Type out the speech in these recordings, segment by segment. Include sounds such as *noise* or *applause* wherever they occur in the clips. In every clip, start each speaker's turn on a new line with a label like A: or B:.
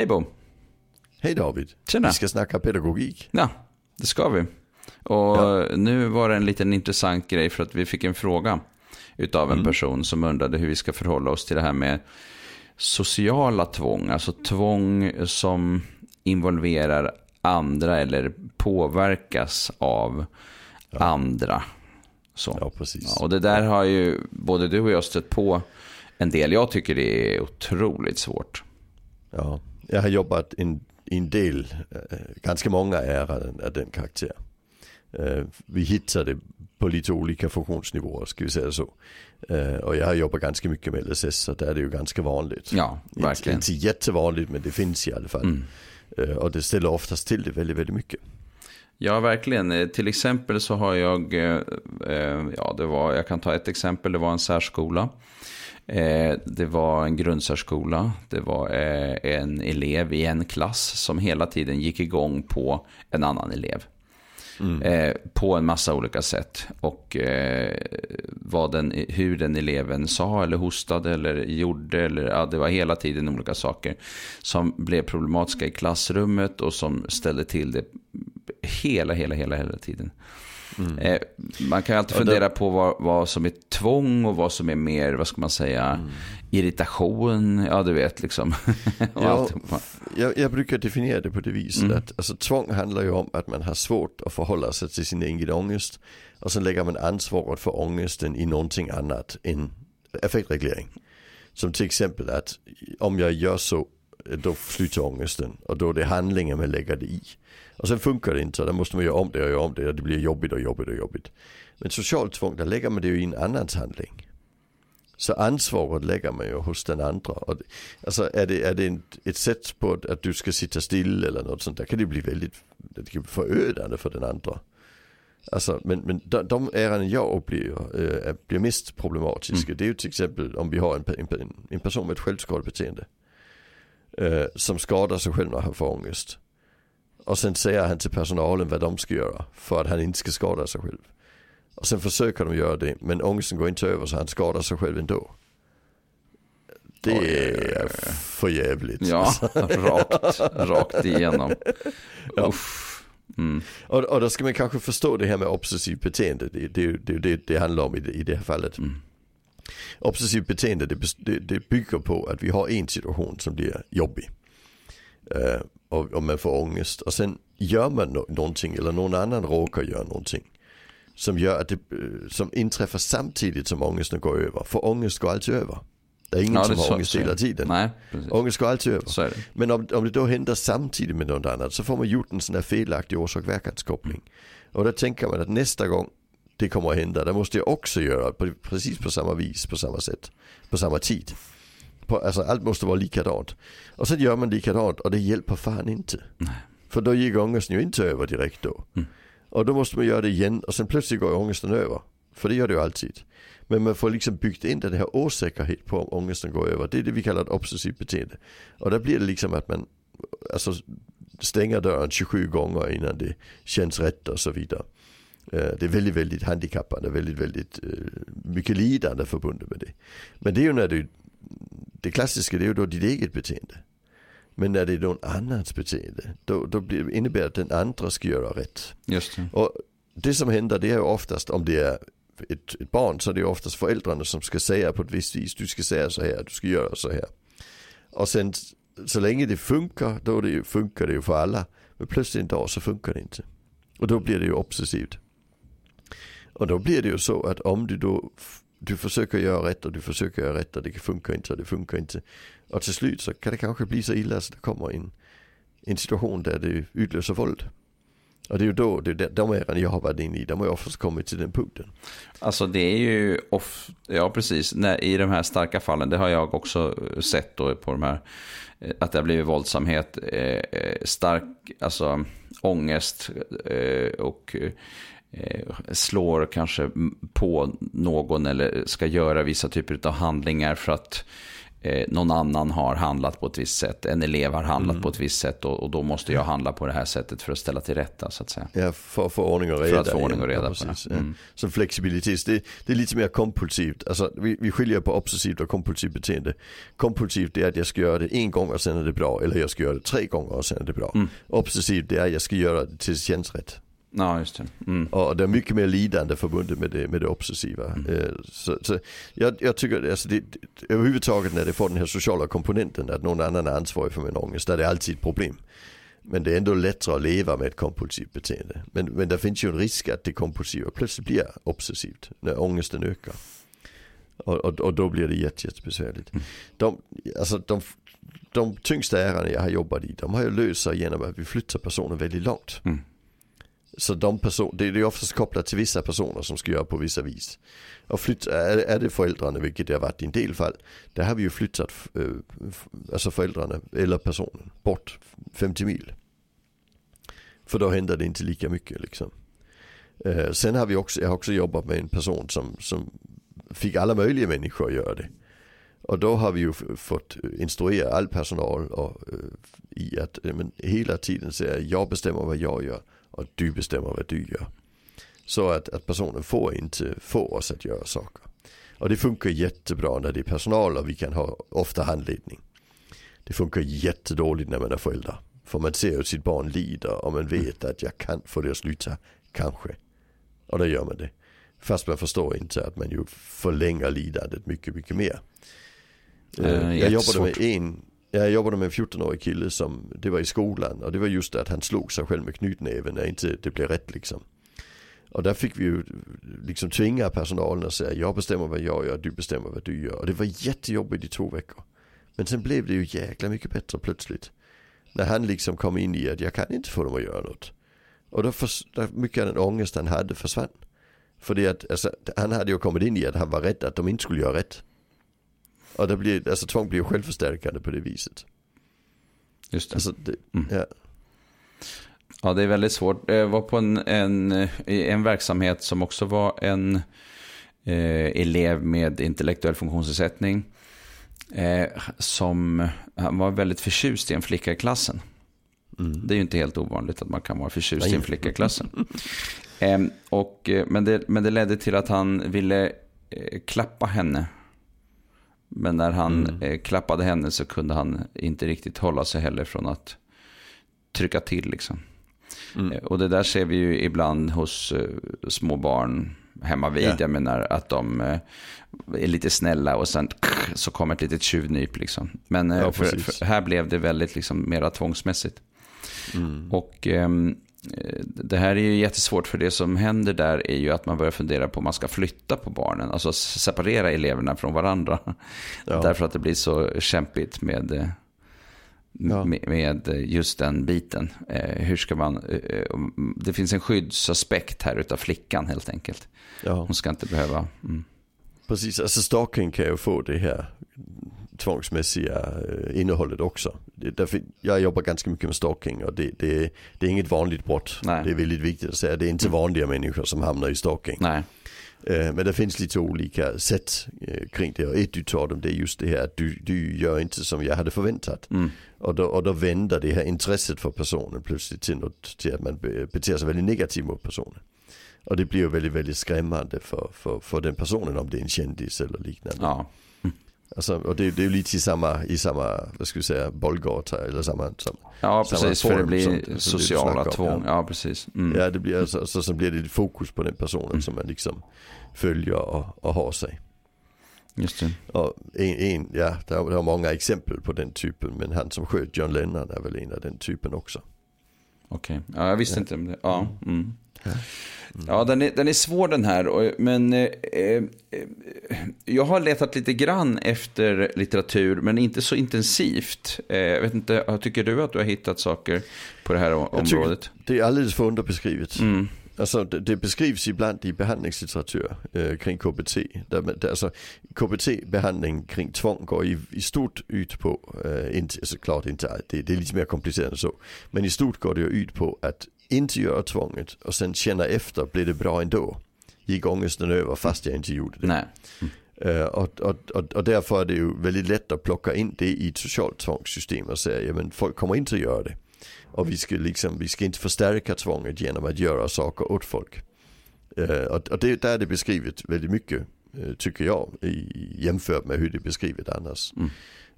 A: Hej Bo.
B: Hej David.
A: Tjena.
B: Vi ska snacka pedagogik.
A: Ja, det ska vi. Och ja. nu var det en liten intressant grej för att vi fick en fråga utav en mm. person som undrade hur vi ska förhålla oss till det här med sociala tvång. Alltså tvång som involverar andra eller påverkas av ja. andra. Så.
B: Ja, precis.
A: Ja, och det där har ju både du och jag stött på en del. Jag tycker det är otroligt svårt.
B: Ja, jag har jobbat en, en del, eh, ganska många ärenden av den karaktär. Eh, vi hittar det på lite olika funktionsnivåer, ska vi säga så. Och jag har jobbat ganska mycket med LSS, så där är det ju ganska vanligt.
A: Ja, verkligen.
B: Inte, inte jättevanligt, men det finns i alla fall. Mm. Och det ställer oftast till det väldigt, väldigt mycket.
A: Ja, verkligen. Till exempel så har jag, ja det var, jag kan ta ett exempel, det var en särskola. Eh, det var en grundsärskola. Det var eh, en elev i en klass som hela tiden gick igång på en annan elev. Mm. Eh, på en massa olika sätt. Och vad den, hur den eleven sa eller hostade eller gjorde. Eller, ja, det var hela tiden olika saker som blev problematiska i klassrummet och som ställde till det hela, hela, hela, hela tiden. Mm. Eh, man kan alltid fundera då... på vad, vad, som är tvång och vad som är mer, vad ska man säga, mm. irritation. Ja, du vet liksom. *laughs*
B: ja, jag, jag, brukar definiera det på det viset mm. att alltså, tvång handlar ju om att man har svårt att förhålla sig till sin egen ångest. Och sen lägger man ansvaret för ångesten i någonting annat än effektreglering. Som till exempel att om jag gör så, då flyttar ångesten. Och då är det handlingen man lägger det i. Och sen funkar det inte, så där måste man göra om det och göra om det och det blir jobbigt och jobbigt och jobbigt. Men socialt tvång, där lägger man det ju i en annans handling. Så ansvaret lägger man ju hos den andra. Och det, alltså är det, är det en, ett sätt på att, att, du ska sitta still eller något sånt där kan det bli väldigt det kan bli förödande för den andra. Alltså, men, men de, de ärenden jag upplever äh, blir mest problematiska. Mm. Det är ju till exempel om vi har en, en, en person med ett självskadebeteende. Äh, som skadar sig själv när han får ångest. Och sen säger han till personalen vad de ska göra för att han inte ska skada sig själv. Och sen försöker de göra det men ångesten går inte över så han skadar sig själv ändå. Det är för jävligt.
A: Ja, rakt, rakt igenom. ja.
B: Mm. Och, och då ska man kanske förstå det här med obsessivt beteende. Det, det, det, det, det handlar om i det, i det här fallet. Mm. Obsessivt beteende det, det, det bygger på att vi har en situation som blir jobbig. Uh, och, och man får ångest. Och sen gör man no någonting eller någon annan råkar göra någonting. Som gör att det, øh, som inträffar samtidigt som ångesten går över. För ångest går alltid över. Det är ingen ja, som har ångest hela tiden.
A: Nej,
B: ångest går alltid över. Men om, om det då händer samtidigt med något annat så får man gjort en sån här felaktig orsak-verkanskoppling. Och då tänker man att nästa gång det kommer att hända, det måste jag också göra på, precis på samma vis, på samma sätt, på samma tid på, alltså allt måste vara likadant. Och sen gör man likadant och det hjälper fan inte. Nej. För då gick ångesten ju inte över direkt då. Mm. Och då måste man göra det igen och sen plötsligt går ångesten över. För det gör det ju alltid. Men man får liksom byggt in den här osäkerhet på om ångesten går över. Det är det vi kallar ett obsessivt beteende. Och där blir det liksom att man alltså, stänger dörren 27 gånger innan det känns rätt och så vidare. Eh, det är väldigt, väldigt handikappande, väldigt, väldigt mycket lidande förbundet med det. Men det är ju när du det klassiska det är ju då ditt eget beteende. Men när det är någon annans beteende, då, då blir, innebär det att den andra ska göra rätt.
A: Just det.
B: Och det som händer det är ju oftast om det är ett, ett barn så är det oftast föräldrarna som ska säga på ett visst vis, du ska säga så här, du ska göra så här. Och sen så länge det funkar, då det, funkar det ju för alla. Men plötsligt en dag så funkar det inte. Och då blir det ju obsessivt. Och då blir det ju så att om du då du försöker göra rätt och du försöker göra rätt och det funkar inte och det funkar inte. Och till slut så kan det kanske bli så illa så det kommer en, en situation där det utlöser våld. Och det är ju då, det är de äran jag har varit inne i, de har ju oftast kommit till den punkten.
A: Alltså det är ju, off, ja precis, när, i de här starka fallen, det har jag också sett då på de här, eh, att det har blivit våldsamhet, eh, eh stark, alltså ångest eh, och Eh, slår kanske på någon eller ska göra vissa typer av handlingar för att eh, någon annan har handlat på ett visst sätt. En elev har handlat mm. på ett visst sätt och, och, då måste jag handla på det här sättet för att ställa till rätta så att säga.
B: Ja, för att få ordning och reda.
A: För att få ordning och reda ja, på det. Mm.
B: Så flexibilitet, det, det, är lite mer kompulsivt. Alltså, vi, vi skiljer på obsessivt och kompulsivt beteende. Kompulsivt är att jag ska göra det en gång och sen är det bra. Eller jag ska göra det tre gånger och sen är det bra. Mm. Obsessivt är att jag ska göra det tills det känns rätt.
A: Ja, just det. Mm.
B: Och det är mycket mer lidande förbundet med det, med det obsessiva. Mm. Eh, så, så jag, jag, tycker, alltså det, överhuvudtaget när det får den här sociala komponenten, att någon annan är ansvarig för min ångest, där är det alltid ett problem. Men det är ändå lättare att leva med ett kompulsivt beteende. Men, men det finns ju en risk att det kompulsiva plötsligt blir obsessivt när ångesten ökar. Och, och, och då blir det jätte, jättebesvärligt. Mm. De, alltså de, de tyngsta ärenden jag har jobbat i, de har jag löst genom att vi flyttar personen väldigt långt. Mm. Så de person, det är oftast kopplat till vissa personer som ska göra på vissa vis. Och flytt, är, är det föräldrarna, vilket det har varit i en del fall, där har vi ju flyttat äh, alltså föräldrarna eller personen bort 50 mil. För då händer det inte lika mycket liksom. Äh, sen har vi också, jag har också jobbat med en person som, som fick alla möjliga människor att göra det. Och då har vi ju fått instruera all personal och, äh, i att men, hela tiden säga jag bestämmer vad jag gör och du bestämmer vad du gör. Så att, att personen får inte få oss att göra saker. Och det funkar jättebra när det är personal och vi kan ha ofta handledning. Det funkar jättedåligt när man är förälder. För man ser ju sitt barn lida och man vet att jag kan få det att sluta, kanske. Och då gör man det. Fast man förstår inte att man ju förlänger lidandet mycket, mycket mer. Uh, jag jobbade med en, jag jobbade med en 14-årig kille som, det var i skolan och det var just det att han slog sig själv med knytnäven när inte det blev rätt liksom. Och där fick vi ju liksom tvinga personalen att säga jag bestämmer vad jag gör, du bestämmer vad du gör. Och det var jättejobbigt i två veckor. Men sen blev det ju jäkla mycket bättre plötsligt. När han liksom kom in i att jag kan inte få dem att göra något. Och då, för, då mycket av den ångest han hade försvann. För det att, alltså, han hade ju kommit in i att han var rädd att de inte skulle göra rätt. Och det blir, alltså tvång blir ju självförstärkande på det viset.
A: Just det. Alltså, det mm. ja. ja, det är väldigt svårt. Jag var på en, en, en verksamhet som också var en eh, elev med intellektuell funktionsnedsättning. Eh, som han var väldigt förtjust i en flicka i klassen. Mm. Det är ju inte helt ovanligt att man kan vara förtjust Nej. i en flicka i klassen. *laughs* eh, och, eh, men, det, men det ledde till att han ville eh, klappa henne men när han mm. eh, klappade henne så kunde han inte riktigt hålla sig heller från att trycka till. Liksom. Mm. Eh, och det där ser vi ju ibland hos eh, små barn hemma vid. Yeah. Jag menar att de eh, är lite snälla och sen så kommer ett litet tjuvnyp. Liksom. Men eh, ja, för, för här blev det väldigt liksom, mera tvångsmässigt. Mm. Och Eh, det här är ju jättesvårt för det som händer där är ju att man börjar fundera på om man ska flytta på barnen. Alltså separera eleverna från varandra. Ja. Därför att det blir så kämpigt med, eh, ja. med, med, just den biten. Eh, hur ska man, det finns en skyddsaspekt här utav flickan helt enkelt. Ja. Hon ska inte behöva... Mm.
B: Precis, alltså stalking kan ju få det här tvångsmässiga eh, innehållet också. Det, därför, jag jobbar ganska mycket med stalking och det, det, det är inget vanligt brott. Nej. Det är väldigt viktigt att säga. Det är inte vanliga människor som hamnar i stalking.
A: Nej.
B: Eh, men det finns lite olika sätt eh, kring det och ett utav dem det är just det här att du, du gör inte som jag hade förväntat. Mm. Och, då, och då vänder det här intresset för personen plötsligt till, något, till att man beter sig väldigt negativt mot personen. Och det blir ju väldigt, väldigt skrämmande för, för, för den personen om det är en kändis eller liknande.
A: Ja.
B: Alltså, och det, det är ju lite i samma, i samma, vad ska vi säga, bollgata eller samma,
A: samma Ja precis, för det blir som, sociala tvång. Ja. ja. precis.
B: Mm. Ja, det blir alltså, så, så blir det fokus på den personen mm. som man liksom följer och, och har sig.
A: Just det.
B: Och en, en ja, det har, det har många exempel på den typen, men han som sköt John Lennon är väl en av den typen också.
A: Okej, okay. ja, jag visste inte om det. Ja. Mm. Ja. Mm. Ja, den är, den är svår den här. Men eh, eh, jag har letat lite grann efter litteratur, men inte så intensivt. Eh, jag vet inte, tycker du att du har hittat saker på det här området?
B: det är alldeles för underbeskrivet. Mm. Alltså det, det, beskrivs ibland i behandlingslitteratur eh, kring KBT. Där, där, alltså, KBT-behandling kring tvång går i, i stort ut på, eh, inte, alltså, klart det, det är lite mer komplicerat än så. Men i stort går det ut på att inte göra tvånget och sen känna efter, blir det bra ändå? Gick ångesten över fast jag inte gjorde det?
A: Nej.
B: Uh, och, och, och, och, därför är det ju väldigt lätt att plocka in det i ett socialt tvångssystem och säga, ja folk kommer inte att göra det. Och vi ska, liksom, vi ska inte förstärka tvånget genom att göra saker åt folk. Uh, och, och det, där är det beskrivet väldigt mycket, uh, tycker jag, i, jämfört med hur det är beskrivet annars. Mm.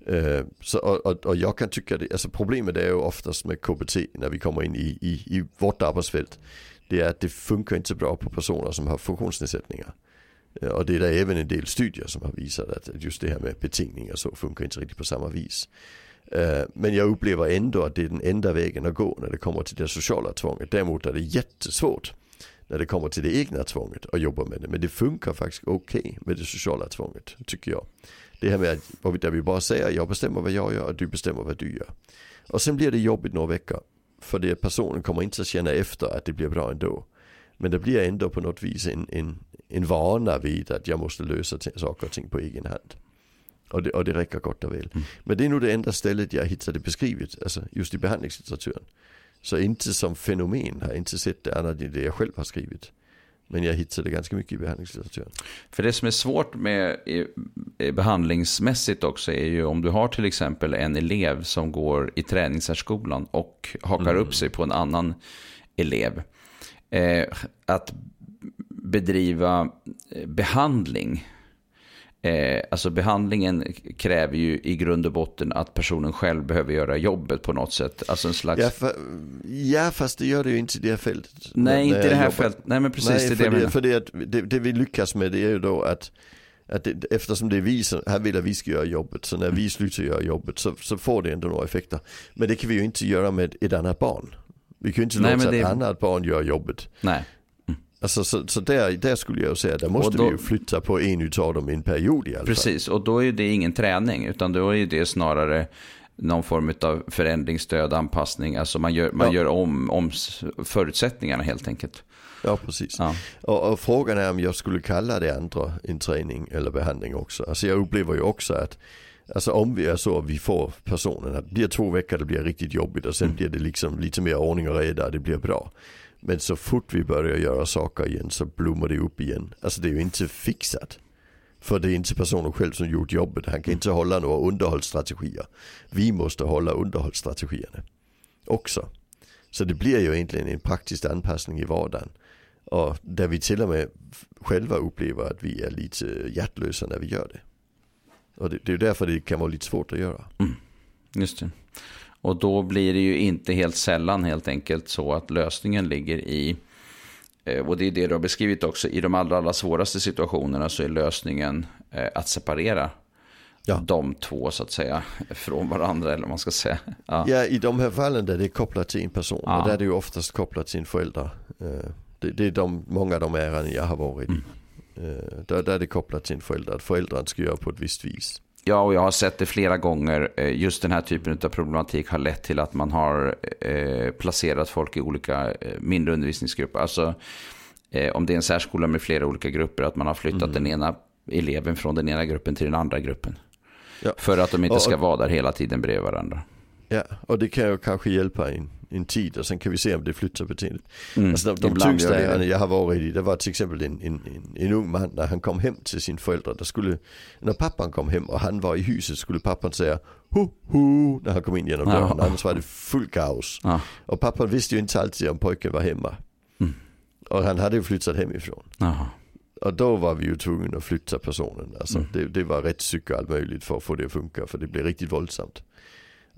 B: Uh, så, och, och, jag kan tycka det, alltså problemet är ju oftast med KBT när vi kommer in i, i, i vårt arbetsfält. Det är att det funkar inte så bra på personer som har funktionsnedsättningar. Uh, och det är det även en del studier som har visat att just det här med betingningar så funkar inte riktigt på samma vis. Eh, men jag upplever ändå att det är den enda vägen att gå när det kommer till det sociala tvånget. Däremot är det jättesvårt när det kommer till det egna tvånget att jobba med det. Men det funkar faktiskt okej okay med det sociala tvånget, tycker jag. Det här med att där vi bara säger jag bestämmer vad jag gör och du bestämmer vad du gör. Och sen blir det jobbigt några veckor. För det personen kommer inte att känna efter att det blir bra ändå. Men det blir ändå på något vis en, en, en vana vid att jag måste lösa saker och ting på egen hand. Och det, och det räcker gott och väl. Mm. Men det är nog det enda stället jag hittade beskrivet, alltså just i behandlingslitteraturen. Så inte som fenomen har jag inte sett det annat än det jag själv har skrivit. Men jag hittade ganska mycket i behandlingslitteraturen.
A: För det som är svårt med behandlingsmässigt också är ju om du har till exempel en elev som går i träningssärskolan och hakar mm. upp sig på en annan elev. Eh, att bedriva behandling Eh, alltså behandlingen kräver ju i grund och botten att personen själv behöver göra jobbet på något sätt. Alltså en slags...
B: Ja, för, ja fast det gör det ju inte i det här fältet.
A: Nej, inte i det här fältet. Nej, men precis. Nej,
B: det,
A: för
B: det, för det, det, det vi lyckas med det är ju då att, att det, eftersom det är vi som, här vill att vi ska göra jobbet, så när vi slutar göra jobbet så, så får det ändå några effekter. Men det kan vi ju inte göra med ett annat barn. Vi kan ju inte låta det... ett annat barn göra jobbet.
A: Nej.
B: Alltså, så, så där, där skulle jag säga, där måste då, vi ju flytta på en utav dem i en period i alla
A: precis, fall. Precis, och då är det ingen träning, utan då är det snarare någon form av förändringsstöd, anpassning. Alltså man gör, man ja. gör om, om förutsättningarna helt enkelt.
B: Ja, precis. Ja. Och, och, frågan är om jag skulle kalla det andra en träning eller behandling också. Alltså jag upplever ju också att Alltså om vi är så att vi får personen att det blir två veckor det blir riktigt jobbigt och sen mm. blir det liksom lite mer ordning och reda det blir bra. Men så fort vi börjar göra saker igen så blommar det upp igen. Alltså det är ju inte fixat. För det är inte personen själv som gjort jobbet. Han kan inte hålla några underhållsstrategier. Vi måste hålla underhållsstrategierna också. Så det blir ju egentligen en praktisk anpassning i vardagen. Och där vi till och med själva upplever att vi är lite hjärtlösa när vi gör det. Och det, det är därför det kan vara lite svårt att göra.
A: Mm. Just det. Och då blir det ju inte helt sällan helt enkelt så att lösningen ligger i, eh, och det är det du har beskrivit också, i de allra, allra svåraste situationerna så är lösningen eh, att separera ja. de två så att säga från varandra eller vad man ska säga.
B: Ja. ja, i de här fallen där det är kopplat till en person, ja. där är det ju oftast kopplat till en förälder. Eh, det, det är de, många av de ärenden jag har varit i. Mm. Där, där är det kopplat till en förälder, att föräldern ska göra på ett visst vis.
A: Ja, och jag har sett det flera gånger. Eh, just den här typen av problematik har lett till att man har eh, placerat folk i olika eh, mindre undervisningsgrupper. Alltså om det är en särskola med flera olika grupper, att man har flyttat mm. den ena eleven från den ena gruppen till den andra gruppen. Ja. För att de inte ska vara där hela tiden bredvid varandra.
B: Ja, och det kan ju kanske hjälpa en en tid och sen kan vi se om det flyttar beteendet. Mm. Alltså de, de tyngsta ärenden jag har varit i, det var till exempel en, en, en, en ung man när han kom hem till sin föräldrar. Där skulle, när pappan kom hem och han var i huset skulle pappan säga ho ho när han kom in genom dörren. Ja. Annars var det full kaos. Ja. Och pappan visste ju inte alltid om pojken var hemma. Mm. Och han hade ju flyttat hemifrån. Aha. Och då var vi ju tvungna att flytta personen. Alltså mm. det, det var rätt psyk och allt möjligt för att få det att funka. För det blev riktigt våldsamt.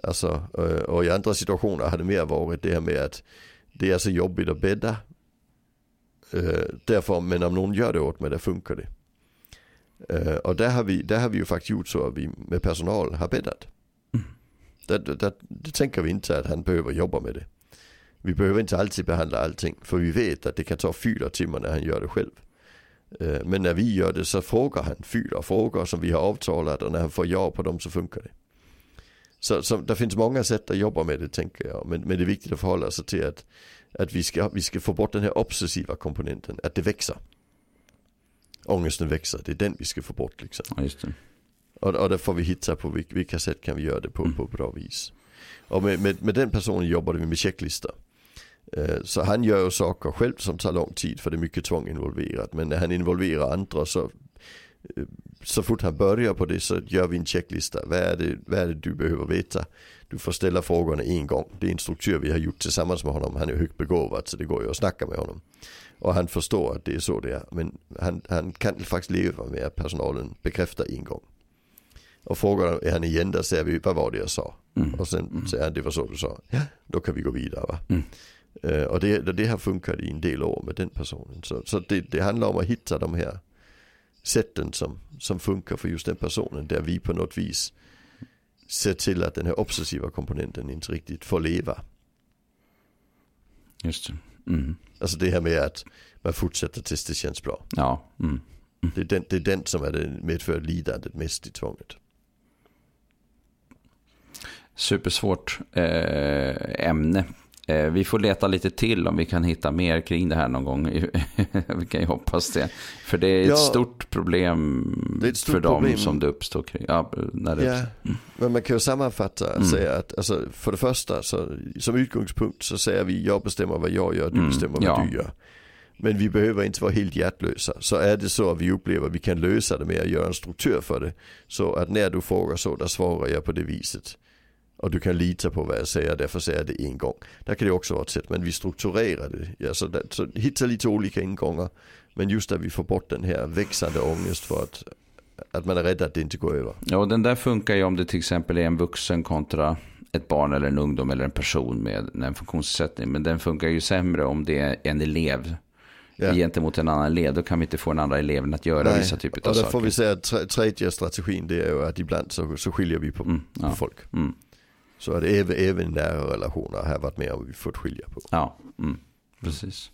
B: Alltså, eh, och i andra situationer har det mer varit det här med att det är så jobbigt att bädda. Eh, därför, men om någon gör det åt mig, då funkar det. Eh, och där har, vi, där har vi ju faktiskt gjort så att vi med personal har bäddat. Mm. Där, där, det tänker vi inte att han behöver jobba med det. Vi behöver inte alltid behandla allting, för vi vet att det kan ta fyra timmar när han gör det själv. Men när vi gör det så frågar han fyra frågor som vi har avtalat och när han får ja på dem så funkar det. Så, så det finns många sätt att jobba med det tänker jag. Men, men det är viktigt att förhålla sig till att, att vi, ska, vi ska få bort den här obsessiva komponenten, att det växer. Ångesten växer, det är den vi ska få bort liksom.
A: Ja, just det.
B: Och, och då får vi hitta på vilka, vilka sätt kan vi göra det på, mm. på bra vis. Och med, med, med den personen jobbade vi med checklistor. Uh, så han gör ju saker själv som tar lång tid för det är mycket tvång involverat. Men när han involverar andra så så fort han börjar på det så gör vi en checklista. Vad är det, vad är det du behöver veta? Du får ställa frågorna en gång. Det är en struktur vi har gjort tillsammans med honom. Han är högt begåvad så det går ju att snacka med honom. Och han förstår att det är så det är. Men han, han kan faktiskt leva med att personalen bekräftar en gång. Och frågar han igen där säger vi vad var det jag sa? Mm. Och sen mm. säger han det var så du sa. Ja, då kan vi gå vidare. Mm. Uh, och det, det har funkat i en del år med den personen. Så, så det, det handlar om att hitta de här sätten som, som funkar för just den personen. Där vi på något vis ser till att den här obsessiva komponenten inte riktigt får leva.
A: Just det. Mm.
B: Alltså det här med att man fortsätter tills det känns bra.
A: Ja. Mm.
B: Mm. Det, är den, det är den som är det medför lidandet mest i tvånget.
A: Supersvårt eh, ämne Eh, vi får leta lite till om vi kan hitta mer kring det här någon gång. *laughs* vi kan ju hoppas det. För det är ett ja, stort problem ett stort för problem. dem som det uppstår kring. Ja, när det
B: ja, mm. men man kan ju sammanfatta och mm. säga att alltså, för det första så, som utgångspunkt så säger vi jag bestämmer vad jag gör, du mm. bestämmer vad ja. du gör. Men vi behöver inte vara helt hjärtlösa. Så är det så att vi upplever att vi kan lösa det med att göra en struktur för det. Så att när du frågar så, där svarar jag på det viset. Och du kan lita på vad jag säger, därför säger jag det en gång. Där kan det också vara ett sätt, men vi strukturerar det. Ja, så, där, så hitta lite olika ingångar. Men just att vi får bort den här växande ångest för att, att man är rädd att det inte går över.
A: Ja, och den där funkar ju om det till exempel är en vuxen kontra ett barn eller en ungdom eller en person med en funktionsnedsättning. Men den funkar ju sämre om det är en elev ja. gentemot en annan elev. Då kan vi inte få den andra eleven att göra Nej. vissa typer av saker.
B: Och då får vi säga att tredje strategin det är ju att ibland så, så skiljer vi på, mm, ja. på folk. Mm. Så hade även, även i nära relationer har varit med om vi fått skilja på.
A: Ja, mm, precis.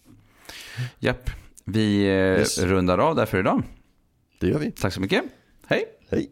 A: Japp, vi eh, yes. rundar av där för idag.
B: Det gör vi.
A: Tack så mycket. Hej. Hej.